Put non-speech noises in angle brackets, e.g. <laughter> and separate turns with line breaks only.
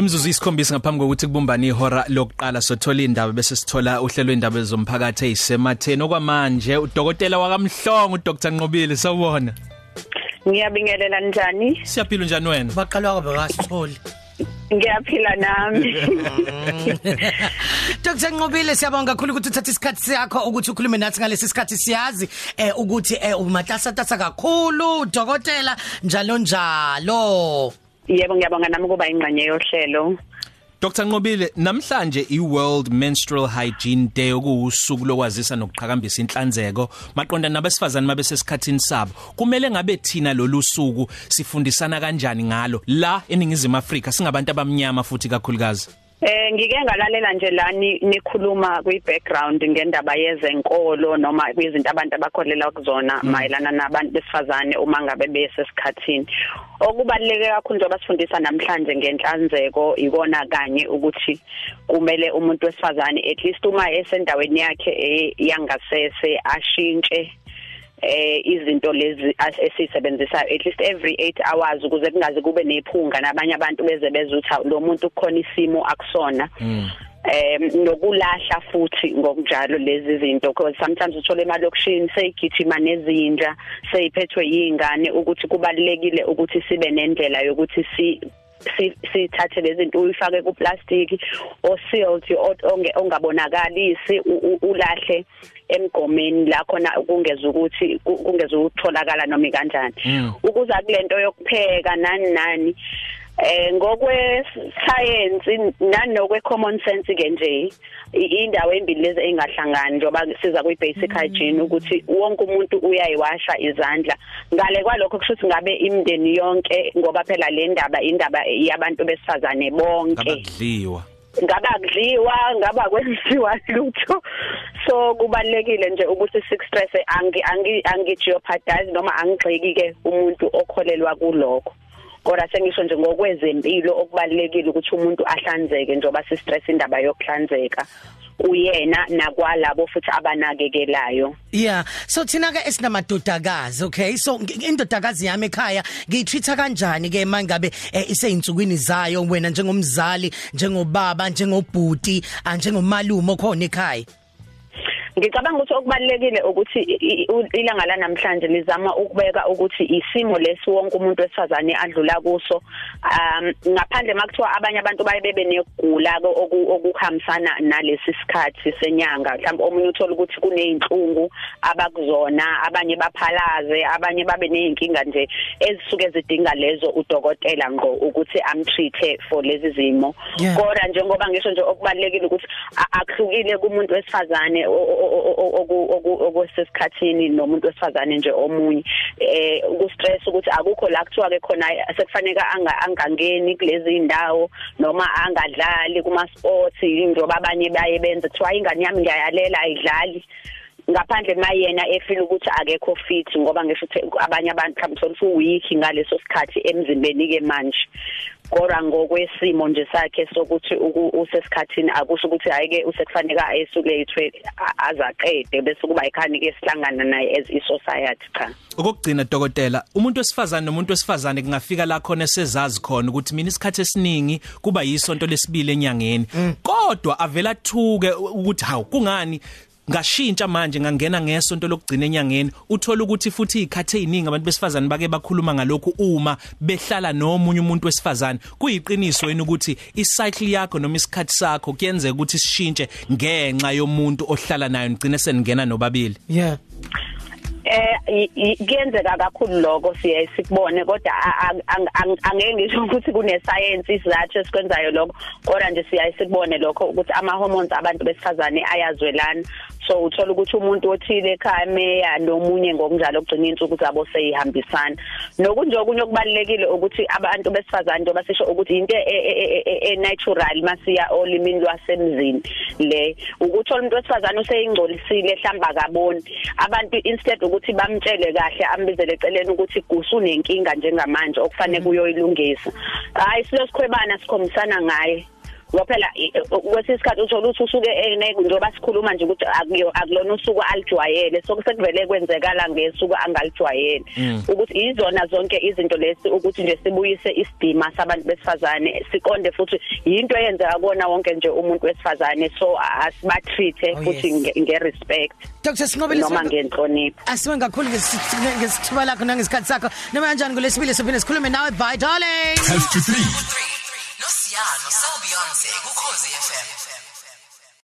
Imzuzu isikhombisa ngaphambi kokuthi kubumbane ihora lokuqala sothola indaba bese sithola uhlelo indaba zomphakathi ezisematheni okwamanje udokotela wakamhlongo uDr Nqobile sawubona
Ngiyabingelela njani?
Siyaphila njani wena?
Baqalwa kwabe kasitholi.
Ngiyaphila nami. <laughs>
Dr Nqobile siyabonga kakhulu ukuthi uthathe isikhathi sakho ukuthi ukhulume nathi ngalesi sikhathi siyazi eh ukuthi eh umatasa tasa kakhulu udokotela njalo njalo.
Yebo ngiyabonga nami kuba ingxenye yohlelo.
Dr Nqobile namhlanje iWorld Menstrual Hygiene Day okuwusuku lokwazisa nokuqhakambisa inhlanzeko maqonda nabesifazane mabesesikhathini sabo kumele ngabe thina lolu suku sifundisana kanjani ngalo la eningizimu Afrika singabantu abamnyama futhi kakhulukazi
Eh ngike ngalalela nje la nikhuluma kwi background ngendaba yezenkolo noma izinto abantu abakholela kuzona mayelana nabantu besifazane uma ngabe besesikhathini. Okubaluleke kakhulu njengoba sifundisa namhlanje ngenhlanzeko ikona kanye ukuthi kumele umuntu wesifazane at least uma esendaweni yakhe yangasese ashintshe eh izinto lezi esisebenzisayo at least every 8 hours ukuze kungaze kube nephunga nabanye abantu beze bezutha lo muntu kukhona isimo akusona. Em nokulahla futhi ngokunjalo lezi zinto because sometimes uthola emalokishini seyigijima nezinja seyiphethwe yingane ukuthi kubalekile ukuthi sibe nendlela yokuthi si sithathe lezi zinto uyifake ku plastic o sealed ongabonakalisi ulahle emgomeni la khona kungeza ukuthi kungeza ukutholakala noma kanjani
Mm.
ukuza kulento yokupheka nani nani eh ngokwe science nanokwe common sense ke nje indawo embili lezi engahlangani njoba siza kwi basic hygiene ukuthi wonke umuntu uyayiwasha izandla. Ngale kwalokho kusho ngabe imndeni yonke ngoba phela le ndaba indaba yabantu besifazane bonke.
Ngabadliwa
ngaba kudliwa ngaba kwenziwa lutho. So kubalekile nje ukuthi six stress angi angi angi jeopardize noma angigxeki ke umuntu okholelwa kuloko kodwa sengisho nje ngokwezempilo okubalekile ukuthi umuntu ahlanzeke njoba si stress indaba yokuhlanzeka uyena nakwalabo futhi abanakekelayo.
Yeah. So thina ke esinamadodakazi okay? So indodakazi yami ekhaya ngiyitreata kanjani ke mangabe eh, iseyinsukwini zayo wena njengomzali njengobaba njengobhuti ah, njengomalume okhona ekhaya?
Ngicabanga ukuthi okubalekile ukuthi ilanga la namhlanje lizama ukubeka ukuthi isimo lesi wonke umuntu wesifazane adlula kuso. Um ngaphandle makuthiwa abanye abantu baye bebe negula okuhambisana nalesi sikhathi senyanga. Mhlawumbe omunye uthola ukuthi kuneyinhlungu abakuzona abanye baphalaze abanye babe nezinkinga nje ezisuke zidinga lezo udokotela ngo ukuthi amtreate for lezi zimo. Kodwa njengoba ngisho nje okubalekile ukuthi akuhlukile kumuntu wesifazane okwesesikhathini nomuntu wesifazane nje omunye. Eh ukustress ukuthi akukho la kuthiwa ke khona sekufanele anga angangeni kulezi indawo noma angadlali kuma sports njengoba abanye baye benze kuthiwa ingane yami ngiyayalela ayidlali. Ngaphandle mayena efila ukuthi akekho fit ngoba ngisho ukuthi abanye abantu mhlawumbe sokuthi weak ngaleso sikhathi emzimbeni ke manje. Kodwa ngokwesimo nje sakhe sokuthi uku- usesikhathini akusho ukuthi hayike usekufanele ayesulethwe azaqede bese kuba ikhani ke sihlangana naye as i society cha.
Okugcina dokotela umuntu wesifazane nomuntu wesifazane kungafika la khona sezazi khona ukuthi mina isikhathi esiningi kuba yisonto lesibili enyangeni. Kodwa avela thuke ukuthi hawu kungani ngashintsha manje ngangena ngesonto lokugcina enyangeni. Uthola ukuthi futhi ikhathe eziningi abantu besifazane bake bakhuluma ngalokhu uma behlala nomunye umuntu wesifazane. Kuyiqiniso yini ukuthi icycle yakho noma isikhathi sakho kuyenzeka ukuthi sishintshe ngenxa yomuntu ohlala nayo nigcine seningena nobabili?
Yeah
eh kuyenzeka kakhulu lokho siye sikubone kodwa angeke ngisho ukuthi kune science isizathu esikwenzayo lokho. Kodwa nje siyaye sikubone lokho ukuthi ama hormones abantu besifazane ayazwelana. So uthola ukuthi umuntu othile ekhaya meya nomunye ngokunjalo ogcina insuku zabo seyihambisana nokunje okunye okubalekile ukuthi abantu besifazane njengoba sisho ukuthi into e- e- e- e natural masiya olimini lwasemzini le ukuthola umuntu wesifazane useyingcolisile hlamba kaboni. Abantu instead ukuthi bamtshele kahle ambizele eceleni ukuthi kusunenkinga njengamanje okufanele kuyoyilungisa. Hayi silosikhwebana sikhombisana ngaye. Ngoba phela i- kwesisikhathi uthola ukuthi usuke ene njengoba sikhuluma nje ukuthi akuyo akulona usuku alijwayele. So kusekuvele kwenzekala ngesuku angalijwayele ukuthi izona zonke izinto lesi ukuthi nje sibuyise isidima sabantu besifazane siqonde futhi into eyenzeka kona wonke nje umuntu wesifazane. So asibatreat
Oh,
futhi
yes.
nge- nge-respect.
Dr Sinqobile
noma
Sibango-
ngenhlonipho.
Asiwe kakhulu ngesi- ngesithuba lakho nangesikhathi sakho. Noma kanjani kulesibili sophinde sikhulume nawe bye darling.
10 to 3
Nosiyano, so Beyonce, kukhozi FM.